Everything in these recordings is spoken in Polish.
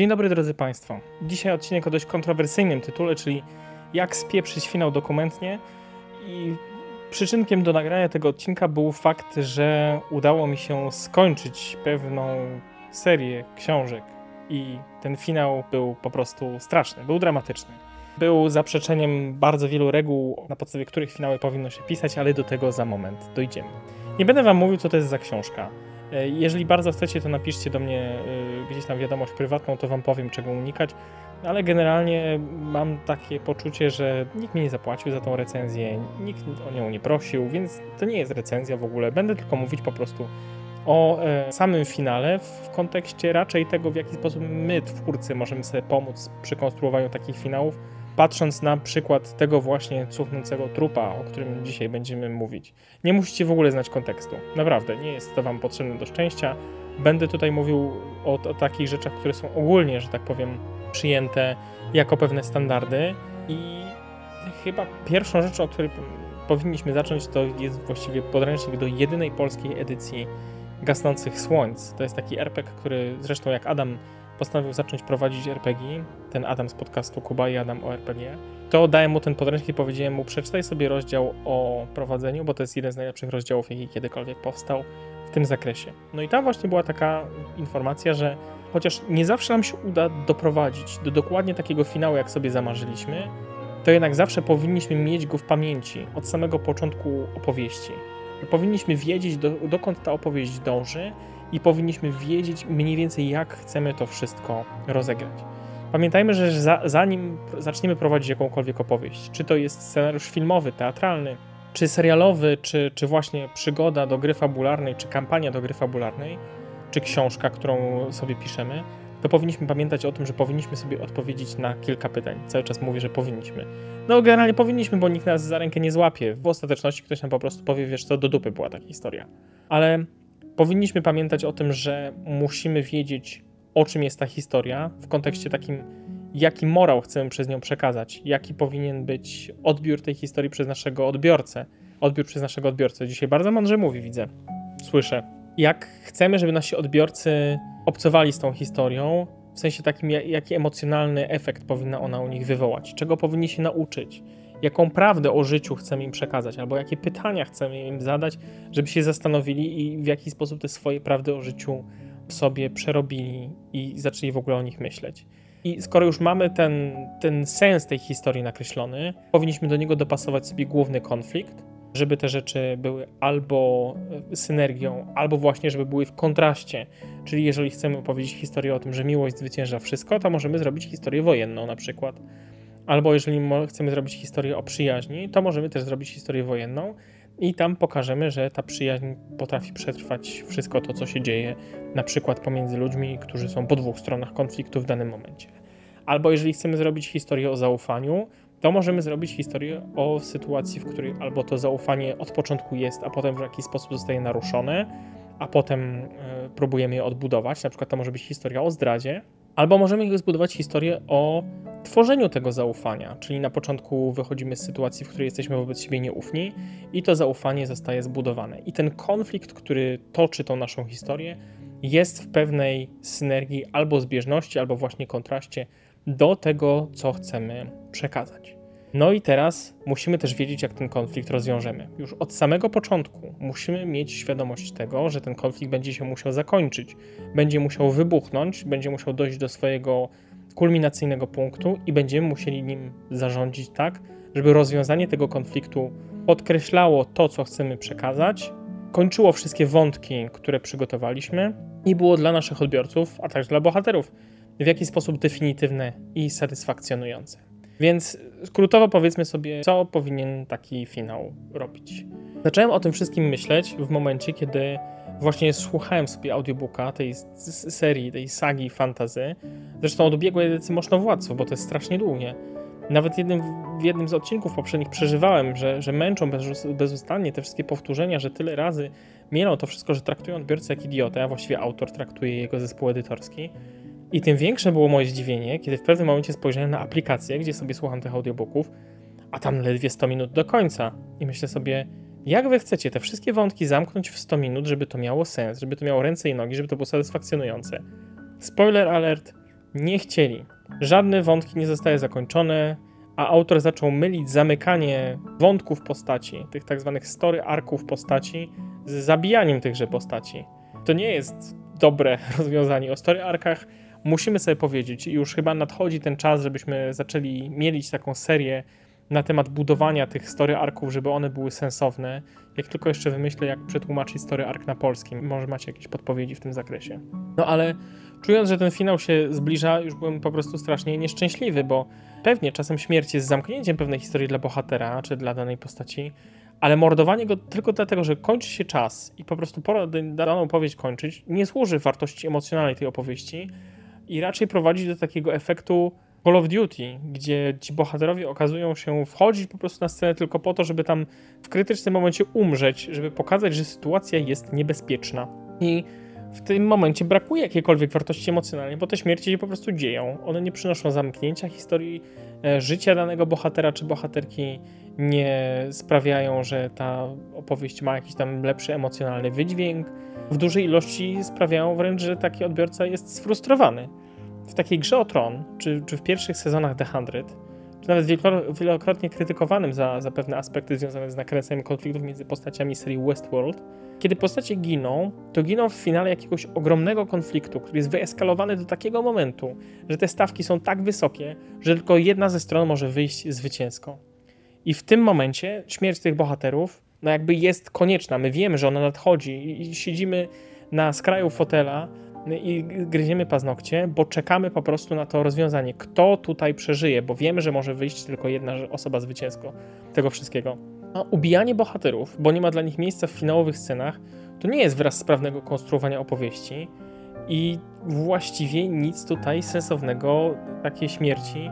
Dzień dobry drodzy Państwo. Dzisiaj odcinek o dość kontrowersyjnym tytule, czyli jak spieprzyć finał dokumentnie i przyczynkiem do nagrania tego odcinka był fakt, że udało mi się skończyć pewną serię książek i ten finał był po prostu straszny, był dramatyczny. Był zaprzeczeniem bardzo wielu reguł, na podstawie których finały powinno się pisać, ale do tego za moment dojdziemy. Nie będę Wam mówił, co to jest za książka. E, Jeżeli bardzo chcecie, to napiszcie do mnie e, gdzieś tam wiadomość prywatną, to wam powiem, czego unikać. Ale generalnie mam takie poczucie, że nikt mi nie zapłacił za tą recenzję, nikt o nią nie prosił, więc to nie jest recenzja w ogóle. Będę tylko mówić po prostu o e, samym finale w kontekście raczej tego, w jaki sposób my, twórcy, możemy sobie pomóc przy konstruowaniu takich finałów, patrząc na przykład tego właśnie cuchnącego trupa, o którym dzisiaj będziemy mówić. Nie musicie w ogóle znać kontekstu. Naprawdę, nie jest to Wam potrzebne do szczęścia. Będę tutaj mówił o, o takich rzeczach, które są ogólnie, że tak powiem, przyjęte jako pewne standardy. I chyba pierwszą rzeczą, o której powinniśmy zacząć, to jest właściwie podręcznik do jedynej polskiej edycji Gasnących Słońc. To jest taki RPG, który zresztą jak Adam postanowił zacząć prowadzić RPG, ten Adam z podcastu Kuba i Adam o RPG, to dałem mu ten podręcznik i powiedziałem mu, przeczytaj sobie rozdział o prowadzeniu, bo to jest jeden z najlepszych rozdziałów, jaki kiedykolwiek powstał w tym zakresie. No i tam właśnie była taka informacja, że chociaż nie zawsze nam się uda doprowadzić do dokładnie takiego finału, jak sobie zamarzyliśmy, to jednak zawsze powinniśmy mieć go w pamięci od samego początku opowieści. Powinniśmy wiedzieć, do, dokąd ta opowieść dąży i powinniśmy wiedzieć mniej więcej, jak chcemy to wszystko rozegrać. Pamiętajmy, że za, zanim zaczniemy prowadzić jakąkolwiek opowieść, czy to jest scenariusz filmowy, teatralny, czy serialowy, czy, czy właśnie przygoda do gry fabularnej, czy kampania do gry fabularnej, czy książka, którą sobie piszemy, to powinniśmy pamiętać o tym, że powinniśmy sobie odpowiedzieć na kilka pytań. Cały czas mówię, że powinniśmy. No generalnie powinniśmy, bo nikt nas za rękę nie złapie. W ostateczności ktoś nam po prostu powie, wiesz co, do dupy była taka historia. Ale powinniśmy pamiętać o tym, że musimy wiedzieć, o czym jest ta historia, w kontekście takim, jaki morał chcemy przez nią przekazać, jaki powinien być odbiór tej historii przez naszego odbiorcę. Odbiór przez naszego odbiorcę. Dzisiaj bardzo mądrze mówi, widzę, słyszę. Jak chcemy, żeby nasi odbiorcy obcowali z tą historią, w sensie takim, ja- jaki emocjonalny efekt powinna ona u nich wywołać, czego powinni się nauczyć, jaką prawdę o życiu chcemy im przekazać, albo jakie pytania chcemy im zadać, żeby się zastanowili i w jaki sposób te swoje prawdy o życiu sobie przerobili i zaczęli w ogóle o nich myśleć. I skoro już mamy ten, ten sens tej historii nakreślony, powinniśmy do niego dopasować sobie główny konflikt, żeby te rzeczy były albo e, synergią, albo właśnie, żeby były w kontraście. Czyli jeżeli chcemy opowiedzieć historię o tym, że miłość zwycięża wszystko, to możemy zrobić historię wojenną na przykład. Albo jeżeli chcemy zrobić historię o przyjaźni, to możemy też zrobić historię wojenną i tam pokażemy, że ta przyjaźń potrafi przetrwać wszystko to, co się dzieje, na przykład pomiędzy ludźmi, którzy są po dwóch stronach konfliktu w danym momencie. Albo jeżeli chcemy zrobić historię o zaufaniu, to możemy zrobić historię o sytuacji, w której albo to zaufanie od początku jest, a potem w jakiś sposób zostaje naruszone, a potem e, próbujemy je odbudować. Na przykład to może być historia o zdradzie, albo możemy zbudować historię o tworzeniu tego zaufania, czyli na początku wychodzimy z sytuacji, w której jesteśmy wobec siebie nieufni i to zaufanie zostaje zbudowane. I ten konflikt, który toczy tą naszą historię, jest w pewnej synergii albo zbieżności, albo właśnie kontraście do tego, co chcemy przekazać. No i teraz musimy też wiedzieć, jak ten konflikt rozwiążemy. Już od samego początku musimy mieć świadomość tego, że ten konflikt będzie się musiał zakończyć, będzie musiał wybuchnąć, będzie musiał dojść do swojego kulminacyjnego punktu i będziemy musieli nim zarządzić tak, żeby rozwiązanie tego konfliktu podkreślało to, co chcemy przekazać, kończyło wszystkie wątki, które przygotowaliśmy i było dla naszych odbiorców, a także dla bohaterów w jakiś sposób definitywne i satysfakcjonujące. Więc skrótowo powiedzmy sobie, co powinien taki finał robić. Zacząłem o tym wszystkim myśleć w momencie, kiedy właśnie słuchałem sobie audiobooka tej serii, tej sagi fantazy. Zresztą od ubiegłej edycji Moszno Władców, bo to jest strasznie długie. Nawet jednym, w jednym z odcinków poprzednich przeżywałem, że, że męczą bez, bezustannie te wszystkie powtórzenia, że tyle razy mielą to wszystko, że traktują odbiorcę jak idiotę, a właściwie autor traktuje jego zespół edytorski. I tym większe było moje zdziwienie, kiedy w pewnym momencie spojrzałem na aplikację, gdzie sobie słucham tych audiobooków, a tam ledwie 100 minut do końca. I myślę sobie, jak wy chcecie te wszystkie wątki zamknąć w 100 minut, żeby to miało sens, żeby to miało ręce i nogi, żeby to było satysfakcjonujące. Spoiler alert, nie chcieli. Żadne wątki nie zostały zakończone, a autor zaczął mylić zamykanie wątków postaci, tych tak zwanych story arków postaci, z zabijaniem tychże postaci. To nie jest dobre rozwiązanie. O story arkach musimy sobie powiedzieć i już chyba nadchodzi ten czas, żebyśmy zaczęli mielić taką serię na temat budowania tych story arków, żeby one były sensowne. Jak tylko jeszcze wymyślę, jak przetłumaczyć story ark na polskim, może macie jakieś podpowiedzi w tym zakresie. No ale czując, że ten finał się zbliża, już byłem po prostu strasznie nieszczęśliwy, bo pewnie czasem śmierć jest zamknięciem pewnej historii dla bohatera czy dla danej postaci, ale mordowanie go tylko dlatego, że kończy się czas i po prostu pora daną opowieść kończyć, nie służy wartości emocjonalnej tej opowieści i raczej prowadzi do takiego efektu Call of Duty, gdzie ci bohaterowie okazują się wchodzić po prostu na scenę tylko po to, żeby tam w krytycznym momencie umrzeć, żeby pokazać, że sytuacja jest niebezpieczna. I w tym momencie brakuje jakiejkolwiek wartości emocjonalnej, bo te śmierci się po prostu dzieją. One nie przynoszą zamknięcia historii e, życia danego bohatera czy bohaterki, nie sprawiają, że ta opowieść ma jakiś tam lepszy emocjonalny wydźwięk. W dużej ilości sprawiają wręcz, że taki odbiorca jest sfrustrowany w takiej grze o tron, czy, czy w pierwszych sezonach The Hundred, czy nawet wielokrotnie krytykowanym za, za pewne aspekty związane z nakręcaniem konfliktów między postaciami serii Westworld, kiedy postacie giną, to giną w finale jakiegoś ogromnego konfliktu, który jest wyeskalowany do takiego momentu, że te stawki są tak wysokie, że tylko jedna ze stron może wyjść zwycięsko. I w tym momencie śmierć tych bohaterów, no jakby jest konieczna. My wiemy, że ona nadchodzi i siedzimy na skraju fotela, i gryziemy paznokcie, bo czekamy po prostu na to rozwiązanie. Kto tutaj przeżyje, bo wiemy, że może wyjść tylko jedna osoba zwycięsko tego wszystkiego. A ubijanie bohaterów, bo nie ma dla nich miejsca w finałowych scenach, to nie jest wyraz sprawnego konstruowania opowieści i właściwie nic tutaj sensownego takiej śmierci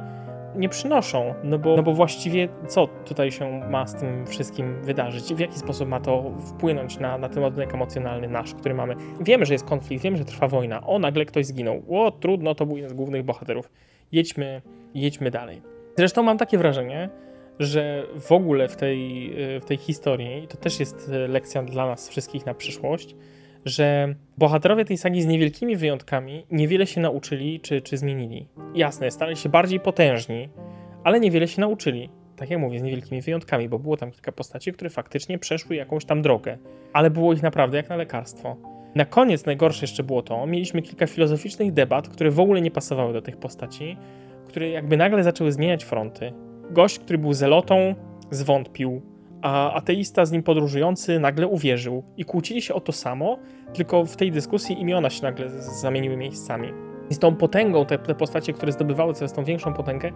nie przynoszą, no bo, no bo właściwie co tutaj się ma z tym wszystkim wydarzyć? W jaki sposób ma to wpłynąć na, na ten ładunek emocjonalny nasz, który mamy? Wiemy, że jest konflikt, wiemy, że trwa wojna. O, nagle ktoś zginął. O, trudno, to był jeden z głównych bohaterów. Jedźmy, jedźmy dalej. Zresztą mam takie wrażenie, że w ogóle w tej, w tej historii, to też jest lekcja dla nas wszystkich na przyszłość, że bohaterowie tej sagi z niewielkimi wyjątkami niewiele się nauczyli czy, czy zmienili. Jasne, stali się bardziej potężni, ale niewiele się nauczyli. Tak jak mówię, z niewielkimi wyjątkami, bo było tam kilka postaci, które faktycznie przeszły jakąś tam drogę, ale było ich naprawdę jak na lekarstwo. Na koniec najgorsze jeszcze było to, mieliśmy kilka filozoficznych debat, które w ogóle nie pasowały do tych postaci, które jakby nagle zaczęły zmieniać fronty. Gość, który był zelotą, zwątpił, a ateista z nim podróżujący nagle uwierzył i kłócili się o to samo, tylko w tej dyskusji imiona się nagle zamieniły miejscami. I z tą potęgą, te, te postacie, które zdobywały coraz tą większą potęgę,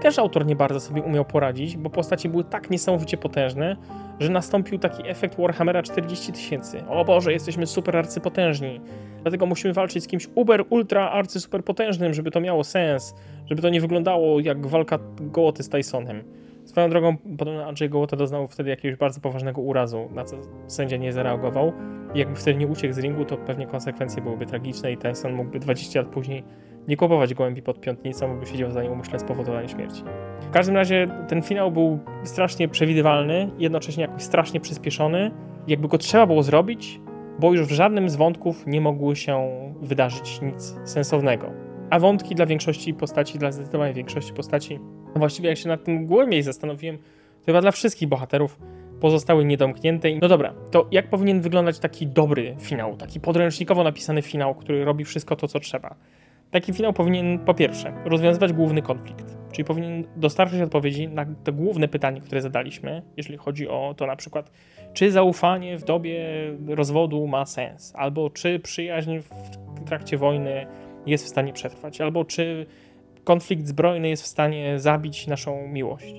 też autor nie bardzo sobie umiał poradzić, bo postacie były tak niesamowicie potężne, że nastąpił taki efekt Warhammera 40 tysięcy. O Boże, jesteśmy super arcypotężni, dlatego musimy walczyć z kimś uber, ultra arcy super potężnym, żeby to miało sens, żeby to nie wyglądało jak walka Gołoty z Tysonem. Swoją drogą, podobno Andrzej Gołota doznał wtedy jakiegoś bardzo poważnego urazu, na co sędzia nie zareagował. I jakby wtedy nie uciekł z ringu, to pewnie konsekwencje byłyby tragiczne i Tyson mógłby 20 lat później nie kupować gołębi pod piątnicą, mógłby siedział za nią umyśle spowodowanie śmierci. W każdym razie ten finał był strasznie przewidywalny, jednocześnie jakoś strasznie przyspieszony. Jakby go trzeba było zrobić, bo już w żadnym z wątków nie mogły się wydarzyć nic sensownego. A wątki dla większości postaci, dla zdecydowanej większości postaci właściwie jak się nad tym głębiej zastanowiłem, to chyba dla wszystkich bohaterów pozostały niedomknięte. No dobra, to jak powinien wyglądać taki dobry finał, taki podręcznikowo napisany finał, który robi wszystko to, co trzeba? Taki finał powinien po pierwsze rozwiązywać główny konflikt, czyli powinien dostarczyć odpowiedzi na to główne pytanie, które zadaliśmy, jeżeli chodzi o to na przykład, czy zaufanie w dobie rozwodu ma sens, albo czy przyjaźń w trakcie wojny jest w stanie przetrwać, albo czy konflikt zbrojny jest w stanie zabić naszą miłość.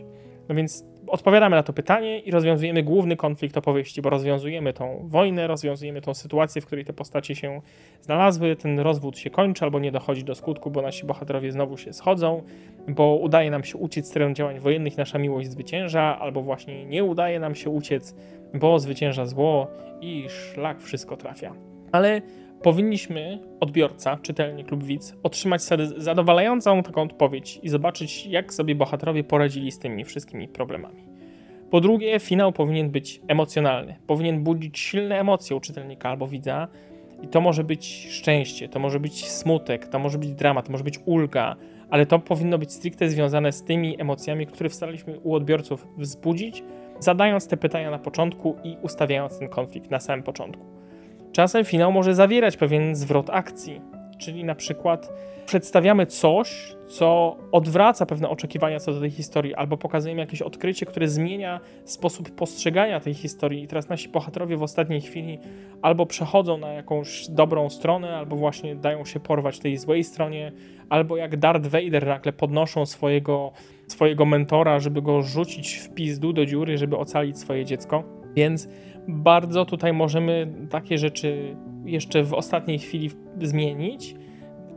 No więc odpowiadamy na to pytanie i rozwiązujemy główny konflikt opowieści, bo rozwiązujemy tą wojnę, rozwiązujemy tą sytuację, w której te postacie się znalazły, ten rozwód się kończy albo nie dochodzi do skutku, bo nasi bohaterowie znowu się schodzą, bo udaje nam się uciec z terenu działań wojennych, nasza miłość zwycięża, albo właśnie nie udaje nam się uciec, bo zwycięża zło i szlak wszystko trafia. Ale powinniśmy, odbiorca, czytelnik lub widz, otrzymać zadowalającą taką odpowiedź i zobaczyć, jak sobie bohaterowie poradzili z tymi wszystkimi problemami. Po drugie, finał powinien być emocjonalny. Powinien budzić silne emocje u czytelnika albo widza I to może być szczęście, to może być smutek, to może być dramat, to może być ulga, ale to powinno być stricte związane z tymi emocjami, które staraliśmy u odbiorców wzbudzić, zadając te pytania na początku i ustawiając ten konflikt na samym początku. Czasem finał może zawierać pewien zwrot akcji, czyli na przykład przedstawiamy coś, co odwraca pewne oczekiwania co do tej historii, albo pokazujemy jakieś odkrycie, które zmienia sposób postrzegania tej historii. I teraz nasi bohaterowie w ostatniej chwili albo przechodzą na jakąś dobrą stronę, albo właśnie dają się porwać tej złej stronie, albo jak Darth Vader nagle podnoszą swojego, swojego mentora, żeby go rzucić w pizdu do dziury, żeby ocalić swoje dziecko. Więc bardzo tutaj możemy takie rzeczy jeszcze w ostatniej chwili zmienić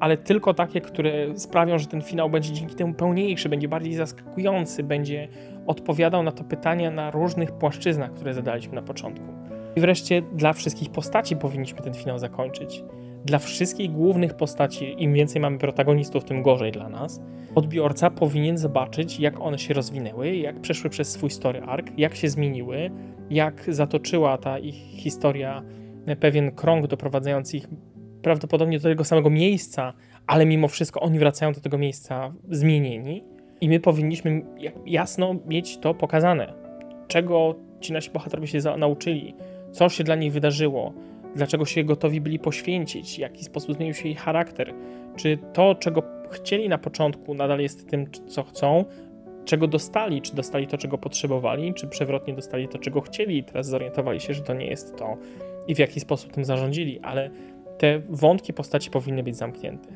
ale tylko takie, które sprawią, że ten finał będzie dzięki temu pełniejszy, będzie bardziej zaskakujący, będzie odpowiadał na to pytanie na różnych płaszczyznach, które zadaliśmy na początku. I wreszcie dla wszystkich postaci powinniśmy ten finał zakończyć. Dla wszystkich głównych postaci, im więcej mamy protagonistów, tym gorzej dla nas. Odbiorca powinien zobaczyć, jak one się rozwinęły, jak przeszły przez swój story arc, jak się zmieniły, jak zatoczyła ta ich historia pewien krąg doprowadzający ich prawdopodobnie do tego samego miejsca, ale mimo wszystko oni wracają do tego miejsca zmienieni i my powinniśmy jasno mieć to pokazane. Czego ci nasi bohaterowie się nauczyli, co się dla nich wydarzyło, dlaczego się gotowi byli poświęcić, w jaki sposób zmienił się ich charakter, czy to, czego chcieli na początku, nadal jest tym, co chcą, czego dostali, czy dostali to, czego potrzebowali, czy przewrotnie dostali to, czego chcieli i teraz zorientowali się, że to nie jest to i w jaki sposób tym zarządzili, ale te wątki postaci powinny być zamknięte.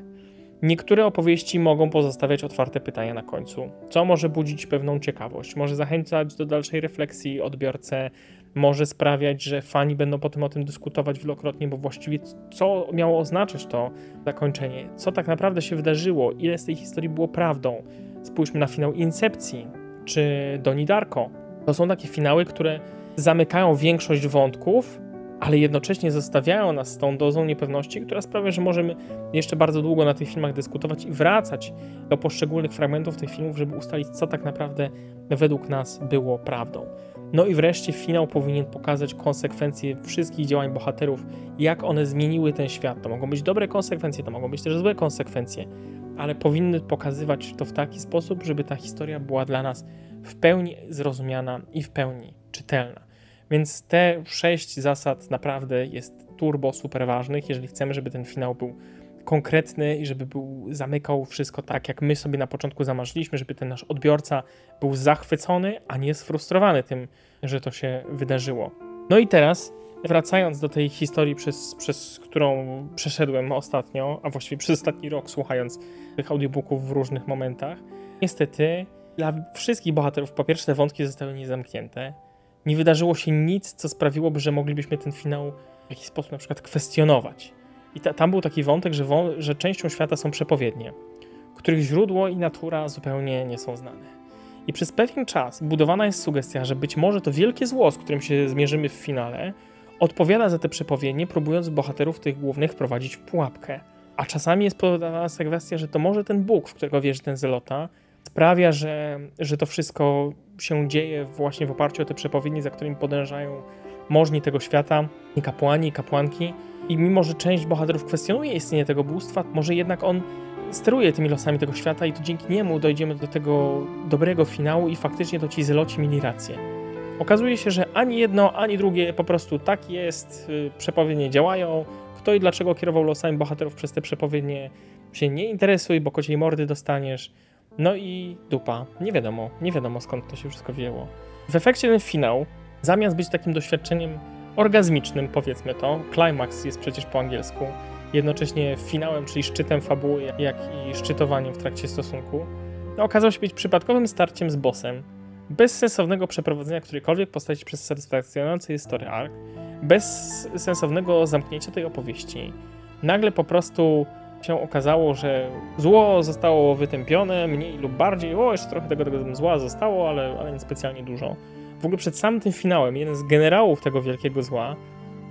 Niektóre opowieści mogą pozostawiać otwarte pytania na końcu, co może budzić pewną ciekawość, może zachęcać do dalszej refleksji odbiorcę, może sprawiać, że fani będą potem o tym dyskutować wielokrotnie, bo właściwie co miało oznaczać to zakończenie, co tak naprawdę się wydarzyło, ile z tej historii było prawdą. Spójrzmy na finał Incepcji czy Doni Darko. To są takie finały, które zamykają większość wątków, ale jednocześnie zostawiają nas z tą dozą niepewności, która sprawia, że możemy jeszcze bardzo długo na tych filmach dyskutować i wracać do poszczególnych fragmentów tych filmów, żeby ustalić, co tak naprawdę według nas było prawdą. No i wreszcie finał powinien pokazać konsekwencje wszystkich działań bohaterów, jak one zmieniły ten świat. To mogą być dobre konsekwencje, to mogą być też złe konsekwencje, ale powinny pokazywać to w taki sposób, żeby ta historia była dla nas w pełni zrozumiana i w pełni czytelna. Więc te sześć zasad naprawdę jest turbo super ważnych, jeżeli chcemy, żeby ten finał był konkretny i żeby był, zamykał wszystko tak, jak my sobie na początku zamarzyliśmy, żeby ten nasz odbiorca był zachwycony, a nie sfrustrowany tym, że to się wydarzyło. No i teraz, wracając do tej historii, przez, przez którą przeszedłem ostatnio, a właściwie przez ostatni rok, słuchając tych audiobooków w różnych momentach, niestety dla wszystkich bohaterów, po pierwsze, te wątki zostały niezamknięte nie wydarzyło się nic, co sprawiłoby, że moglibyśmy ten finał w jakiś sposób na przykład kwestionować. I ta, tam był taki wątek, że, wą, że częścią świata są przepowiednie, których źródło i natura zupełnie nie są znane. I przez pewien czas budowana jest sugestia, że być może to wielkie zło, z którym się zmierzymy w finale, odpowiada za te przepowiednie, próbując bohaterów tych głównych wprowadzić w pułapkę. A czasami jest podawana sugestia, że to może ten Bóg, w którego wierzy ten Zelota, sprawia, że, że to wszystko się dzieje właśnie w oparciu o te przepowiednie, za którymi podążają możni tego świata, i kapłani, i kapłanki. I mimo, że część bohaterów kwestionuje istnienie tego bóstwa, może jednak on steruje tymi losami tego świata i to dzięki niemu dojdziemy do tego dobrego finału i faktycznie to ci zeloci mieli rację. Okazuje się, że ani jedno, ani drugie po prostu tak jest, y, przepowiednie działają. Kto i dlaczego kierował losami bohaterów przez te przepowiednie się nie interesuje, bo kociej mordy dostaniesz. No i dupa. Nie wiadomo, nie wiadomo skąd to się wszystko wzięło. W efekcie ten finał, zamiast być takim doświadczeniem orgazmicznym, powiedzmy to, climax jest przecież po angielsku, jednocześnie finałem, czyli szczytem fabuły, jak i szczytowaniem w trakcie stosunku, no, okazał się być przypadkowym starciem z bossem, bez sensownego przeprowadzenia którejkolwiek postaci przez satysfakcjonujący story arc, bez sensownego zamknięcia tej opowieści. Nagle po prostu się okazało, że zło zostało wytępione mniej lub bardziej. O, jeszcze trochę tego, tego zła zostało, ale, ale nie specjalnie dużo. W ogóle przed samym tym finałem jeden z generałów tego wielkiego zła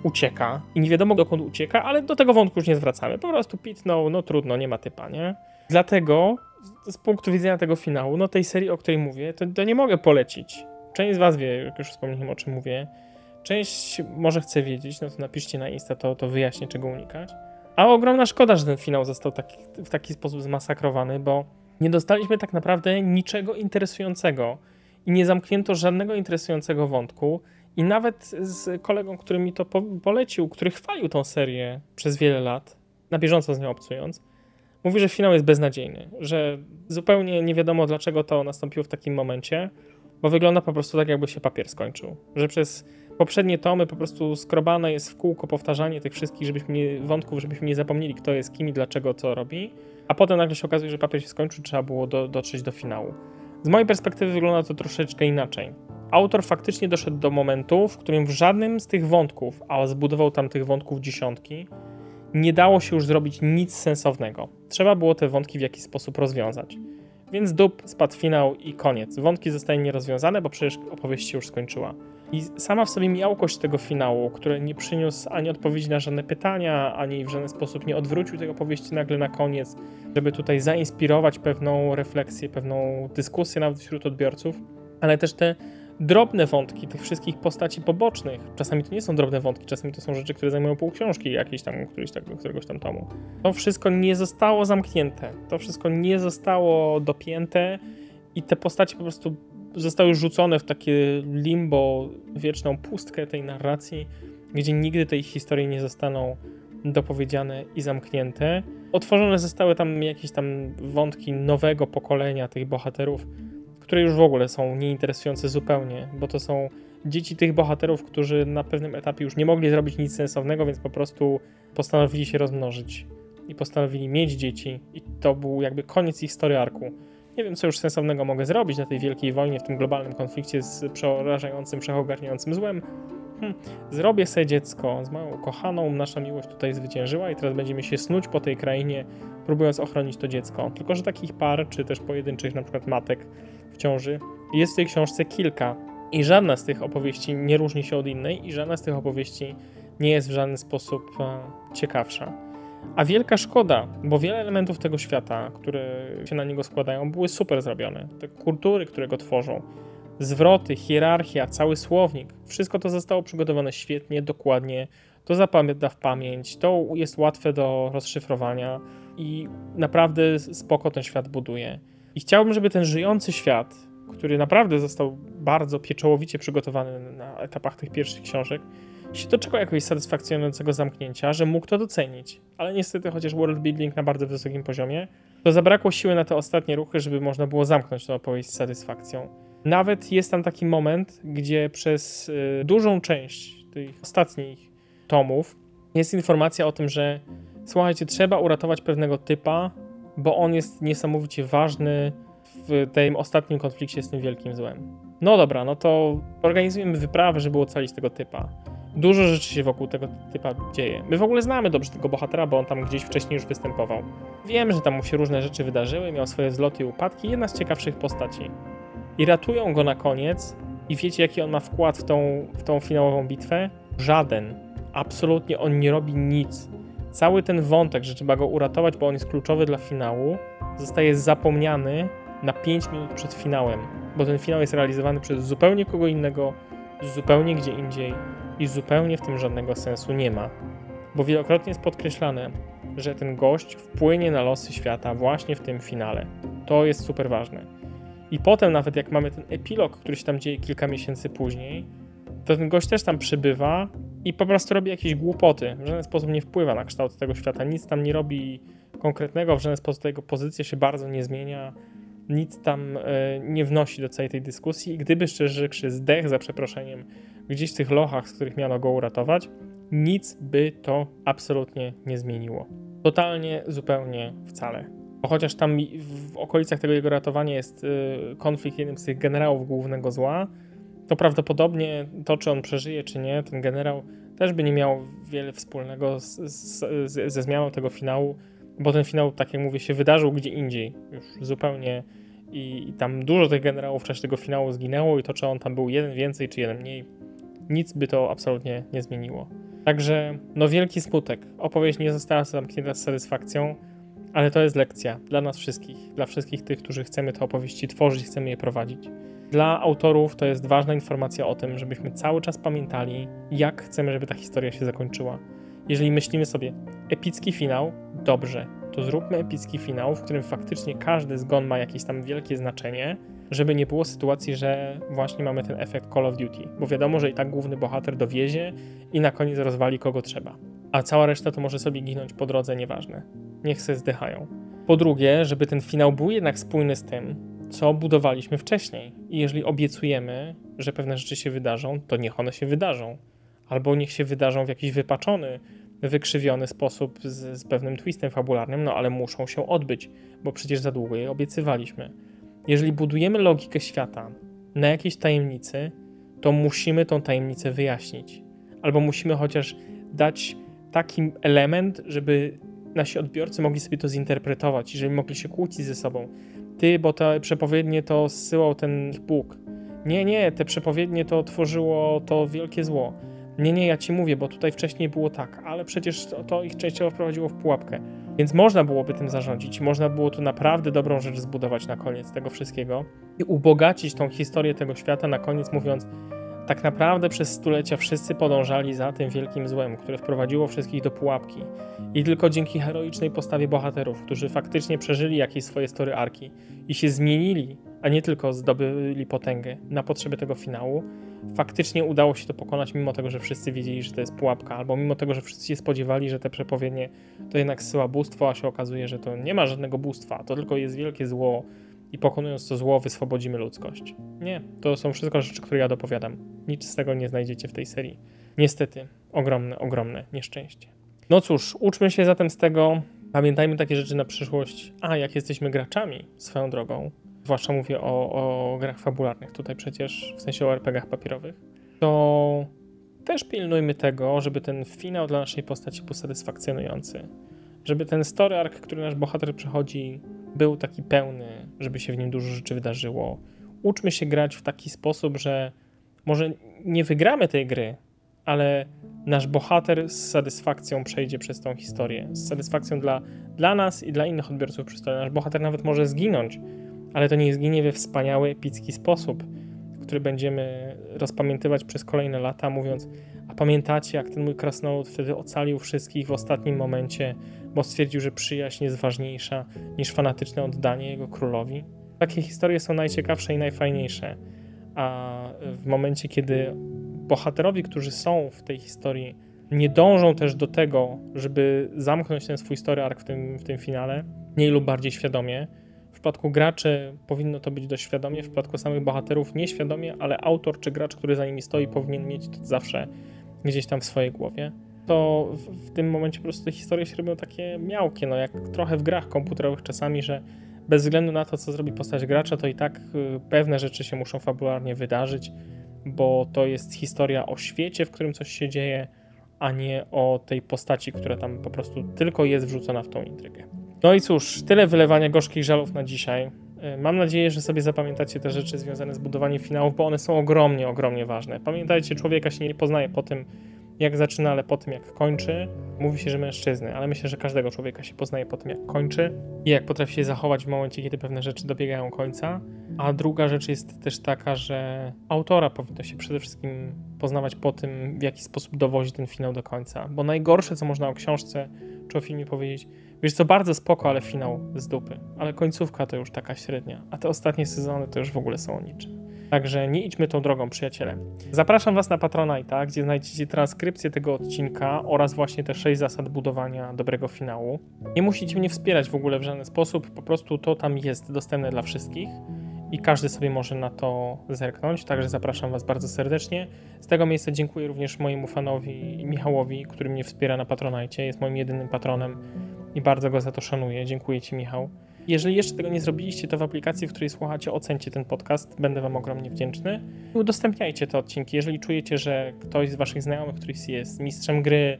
ucieka i nie wiadomo dokąd ucieka, ale do tego wątku już nie zwracamy. Po prostu pitnął, no trudno, nie ma typa, nie? Dlatego z punktu widzenia tego finału, no tej serii, o której mówię, to, to nie mogę polecić. Część z was wie, jak już wspomniałem o czym mówię, Część może chce wiedzieć, no to napiszcie na Insta, to, to wyjaśnię, czego unikać. A ogromna szkoda, że ten finał został taki, w taki sposób zmasakrowany, bo nie dostaliśmy tak naprawdę niczego interesującego i nie zamknięto żadnego interesującego wątku. I nawet z kolegą, który mi to po polecił, który chwalił tą serię przez wiele lat, na bieżąco z nią obcując, mówi, że finał jest beznadziejny, że zupełnie nie wiadomo dlaczego to nastąpiło w takim momencie, bo wygląda po prostu tak, jakby się papier skończył. Że przez poprzednie tomy po prostu skrobane jest w kółko powtarzanie tych wszystkich żebyśmy nie, wątków, żebyśmy nie zapomnieli, kto jest kim i dlaczego co robi, a potem nagle się okazuje, że papier się skończył, trzeba było do, dotrzeć do finału. Z mojej perspektywy wygląda to troszeczkę inaczej. Autor faktycznie doszedł do momentu, w którym w żadnym z tych wątków, a zbudował tam tych wątków dziesiątki, nie dało się już zrobić nic sensownego. Trzeba było te wątki w jakiś sposób rozwiązać. Więc dup, spadł finał i koniec. Wątki zostały nierozwiązane, bo przecież opowieść się już skończyła. I sama w sobie miałkość tego finału, który nie przyniósł ani odpowiedzi na żadne pytania, ani w żaden sposób nie odwrócił tej opowieści nagle na koniec, żeby tutaj zainspirować pewną refleksję, pewną dyskusję nawet wśród odbiorców, ale też te drobne wątki tych wszystkich postaci pobocznych. Czasami to nie są drobne wątki, czasami to są rzeczy, które zajmują pół książki jakiejś tam, którejś tak, któregoś tam tomu. To wszystko nie zostało zamknięte, to wszystko nie zostało dopięte i te postacie po prostu zostały rzucone w takie limbo, wieczną pustkę tej narracji, gdzie nigdy tej historii nie zostaną dopowiedziane i zamknięte. Otworzone zostały tam jakieś tam wątki nowego pokolenia tych bohaterów, które już w ogóle są nieinteresujące zupełnie, bo to są dzieci tych bohaterów, którzy na pewnym etapie już nie mogli zrobić nic sensownego, więc po prostu postanowili się rozmnożyć i postanowili mieć dzieci i to był jakby koniec ich historii arku. Nie wiem, co już sensownego mogę zrobić na tej wielkiej wojnie, w tym globalnym konflikcie z przerażającym, wszechogarniającym złem. Hm, zrobię sobie dziecko z moją ukochaną, nasza miłość tutaj zwyciężyła i teraz będziemy się snuć po tej krainie, próbując ochronić to dziecko. Tylko, że takich par, czy też pojedynczych na przykład matek w ciąży, jest w tej książce kilka. I żadna z tych opowieści nie różni się od innej, i żadna z tych opowieści nie jest w żaden sposób e, ciekawsza. A wielka szkoda, bo wiele elementów tego świata, które się na niego składają, były super zrobione. Te kultury, które go tworzą, zwroty, hierarchia, cały słownik, wszystko to zostało przygotowane świetnie, dokładnie. To zapamięta w pamięć, to jest łatwe do rozszyfrowania i naprawdę spoko ten świat buduje. I chciałbym, żeby ten żyjący świat, który naprawdę został bardzo pieczołowicie przygotowany na etapach tych pierwszych książek, się doczekał jakiegoś satysfakcjonującego zamknięcia, że mógł to docenić. Ale niestety, chociaż world building na bardzo wysokim poziomie, to zabrakło siły na te ostatnie ruchy, żeby można było zamknąć tę opowieść z satysfakcją. Nawet jest tam taki moment, gdzie przez y, dużą część tych ostatnich tomów jest informacja o tym, że słuchajcie, trzeba uratować pewnego typa, bo on jest niesamowicie ważny w tym ostatnim konflikcie z tym wielkim złem. No dobra, no to organizujemy wyprawę, żeby ocalić tego typa. Dużo rzeczy się wokół tego typa dzieje. My w ogóle znamy dobrze tego bohatera, bo on tam gdzieś wcześniej już występował. Wiem, że tam mu się różne rzeczy wydarzyły, miał swoje wzloty i upadki, jedna z ciekawszych postaci. I ratują go na koniec i wiecie jaki on ma wkład w tą, w tą finałową bitwę? Żaden. Absolutnie on nie robi nic. Cały ten wątek, że trzeba go uratować, bo on jest kluczowy dla finału, zostaje zapomniany na 5 minut przed finałem, bo ten finał jest realizowany przez zupełnie kogo innego, zupełnie gdzie indziej i zupełnie w tym żadnego sensu nie ma. Bo wielokrotnie jest podkreślane, że ten gość wpłynie na losy świata właśnie w tym finale. To jest super ważne. I potem, nawet jak mamy ten epilog, który się tam dzieje kilka miesięcy później, to ten gość też tam przybywa i po prostu robi jakieś głupoty. W żaden sposób nie wpływa na kształt tego świata, nic tam nie robi konkretnego, w żaden sposób jego pozycja się bardzo nie zmienia, nic tam e, nie wnosi do całej tej dyskusji. I gdyby szczerze rzekszy zdech za przeproszeniem gdzieś w tych lochach, z których miano go uratować, nic by to absolutnie nie zmieniło. Totalnie, zupełnie, wcale. Bo chociaż tam w okolicach tego jego ratowania jest e, konflikt jednym z tych generałów głównego zła, to prawdopodobnie to, czy on przeżyje, czy nie, ten generał też by nie miał wiele wspólnego z, z, ze zmianą tego finału, bo ten finał, tak jak mówię, się wydarzył gdzie indziej, już zupełnie i, i tam dużo tych generałów w czasie tego finału zginęło i to, czy on tam był jeden więcej, czy jeden mniej, nic by to absolutnie nie zmieniło. Także, no wielki smutek. Opowieść nie została zamknięta z satysfakcją, Ale to jest lekcja dla nas wszystkich, dla wszystkich tych, którzy chcemy te opowieści tworzyć, chcemy je prowadzić. Dla autorów to jest ważna informacja o tym, żebyśmy cały czas pamiętali, jak chcemy, żeby ta historia się zakończyła. Jeżeli myślimy sobie, epicki finał, dobrze, to zróbmy epicki finał, w którym faktycznie każdy zgon ma jakieś tam wielkie znaczenie, żeby nie było sytuacji, że właśnie mamy ten efekt Call of Duty, bo wiadomo, że i tak główny bohater dowiezie i na koniec rozwali kogo trzeba. A cała reszta to może sobie ginąć po drodze, nieważne. Niech se zdychają. Po drugie, żeby ten finał był jednak spójny z tym, co budowaliśmy wcześniej. I jeżeli obiecujemy, że pewne rzeczy się wydarzą, to niech one się wydarzą. Albo niech się wydarzą w jakiś wypaczony, wykrzywiony sposób z, z pewnym twistem fabularnym, no ale muszą się odbyć, bo przecież za długo je obiecywaliśmy. Jeżeli budujemy logikę świata na jakiejś tajemnicy, to musimy tą tajemnicę wyjaśnić. Albo musimy chociaż dać taki element, żeby nasi odbiorcy mogli sobie to zinterpretować i żeby mogli się kłócić ze sobą. Ty, bo te przepowiednie to zsyłał ten Bóg. Nie, nie, te przepowiednie to tworzyło to wielkie zło. Nie, nie, ja ci mówię, bo tutaj wcześniej było tak, ale przecież to, to ich częściowo wprowadziło w pułapkę. Więc można byłoby tym zarządzić, można było tu naprawdę dobrą rzecz zbudować na koniec tego wszystkiego i ubogacić tą historię tego świata na koniec, mówiąc, tak naprawdę przez stulecia wszyscy podążali za tym wielkim złem, które wprowadziło wszystkich do pułapki. I tylko dzięki heroicznej postawie bohaterów, którzy faktycznie przeżyli jakieś swoje story arki i się zmienili, a nie tylko zdobyli potęgę na potrzeby tego finału, faktycznie udało się to pokonać, mimo tego, że wszyscy wiedzieli, że to jest pułapka, albo mimo tego, że wszyscy się spodziewali, że te przepowiednie to jednak syła bóstwo, a się okazuje, że to nie ma żadnego bóstwa, to tylko jest wielkie zło i pokonując to zło, wyswobodzimy ludzkość. Nie, to są wszystko rzeczy, które ja dopowiadam. Nic z tego nie znajdziecie w tej serii. Niestety, ogromne, ogromne nieszczęście. No cóż, uczmy się zatem z tego, pamiętajmy takie rzeczy na przyszłość. A, jak jesteśmy graczami, swoją drogą, zwłaszcza mówię o, o grach fabularnych, tutaj przecież w sensie o RPGach papierowych, to też pilnujmy tego, żeby ten finał dla naszej postaci był satysfakcjonujący. Żeby ten story arc, który nasz bohater przechodzi, był taki pełny, żeby się w nim dużo rzeczy wydarzyło. Uczmy się grać w taki sposób, że może nie wygramy tej gry, ale nasz bohater z satysfakcją przejdzie przez tą historię. Z satysfakcją dla, dla nas i dla innych odbiorców przystojnia. Nasz bohater nawet może zginąć, ale to nie zginie we wspaniały, epicki sposób, który będziemy rozpamiętywać przez kolejne lata, mówiąc: A pamiętacie, jak ten mój krasnolud wtedy ocalił wszystkich w ostatnim momencie, bo stwierdził, że przyjaźń jest ważniejsza niż fanatyczne oddanie jego królowi? Takie historie są najciekawsze i najfajniejsze. A w momencie, kiedy bohaterowi, którzy są w tej historii, nie dążą też do tego, żeby zamknąć ten swój story arc w tym, w tym finale, mniej lub bardziej świadomie, przypadku graczy powinno to być dość świadomie, w przypadku samych bohaterów nieświadomie, ale autor czy gracz, który za nimi stoi, powinien mieć to zawsze gdzieś tam w swojej głowie. To w, w tym momencie po prostu te historie się robią takie miałkie, no jak trochę w grach komputerowych czasami, że bez względu na to, co zrobi postać gracza, to i tak y, pewne rzeczy się muszą fabularnie wydarzyć, bo to jest historia o świecie, w którym coś się dzieje, a nie o tej postaci, która tam po prostu tylko jest wrzucona w tą intrygę. No i cóż, tyle wylewania gorzkich żalów na dzisiaj. E, mam nadzieję, że sobie zapamiętacie te rzeczy związane z budowaniem finałów, bo one są ogromnie, ogromnie ważne. Pamiętajcie, człowieka się nie poznaje po tym, jak zaczyna, ale po tym, jak kończy. Mówi się, że mężczyzny, ale myślę, że każdego człowieka się poznaje po tym, jak kończy i jak potrafi się zachować w momencie, kiedy pewne rzeczy dobiegają końca. A druga rzecz jest też taka, że autora powinno się przede wszystkim poznawać po tym, w jaki sposób dowozi ten finał do końca. Bo najgorsze, co można o książce czy o filmie powiedzieć, Wiesz co, bardzo spoko, ale finał z dupy. Ale końcówka to już taka średnia, a te ostatnie sezony to już w ogóle są o niczym. Także nie idźmy tą drogą, przyjaciele. Zapraszam Was na Patronite'a, gdzie znajdziecie transkrypcję tego odcinka oraz właśnie te 6 zasad budowania dobrego finału. Nie musicie mnie wspierać w ogóle w żaden sposób, po prostu to tam jest dostępne dla wszystkich i każdy sobie może na to zerknąć, także zapraszam Was bardzo serdecznie. Z tego miejsca dziękuję również mojemu fanowi Michałowi, który mnie wspiera na Patronite, jest moim jedynym patronem i bardzo go za to szanuję. Dziękuję Ci, Michał. Jeżeli jeszcze tego nie zrobiliście, to w aplikacji, w której słuchacie, ocencie ten podcast. Będę Wam ogromnie wdzięczny. I udostępniajcie te odcinki. Jeżeli czujecie, że ktoś z Waszych znajomych, któryś jest mistrzem gry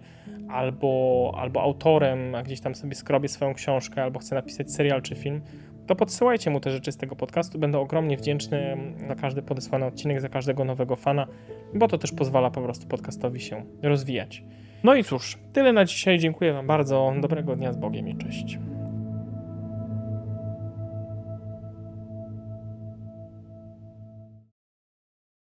albo, albo autorem, a gdzieś tam sobie skrobie swoją książkę, albo chce napisać serial czy film, to podsyłajcie mu te rzeczy z tego podcastu. Będę ogromnie wdzięczny za każdy podesłany odcinek, za każdego nowego fana, bo to też pozwala po prostu podcastowi się rozwijać. No i cóż, tyle na dzisiaj. Dziękuję Wam bardzo. Dobrego dnia z Bogiem i cześć.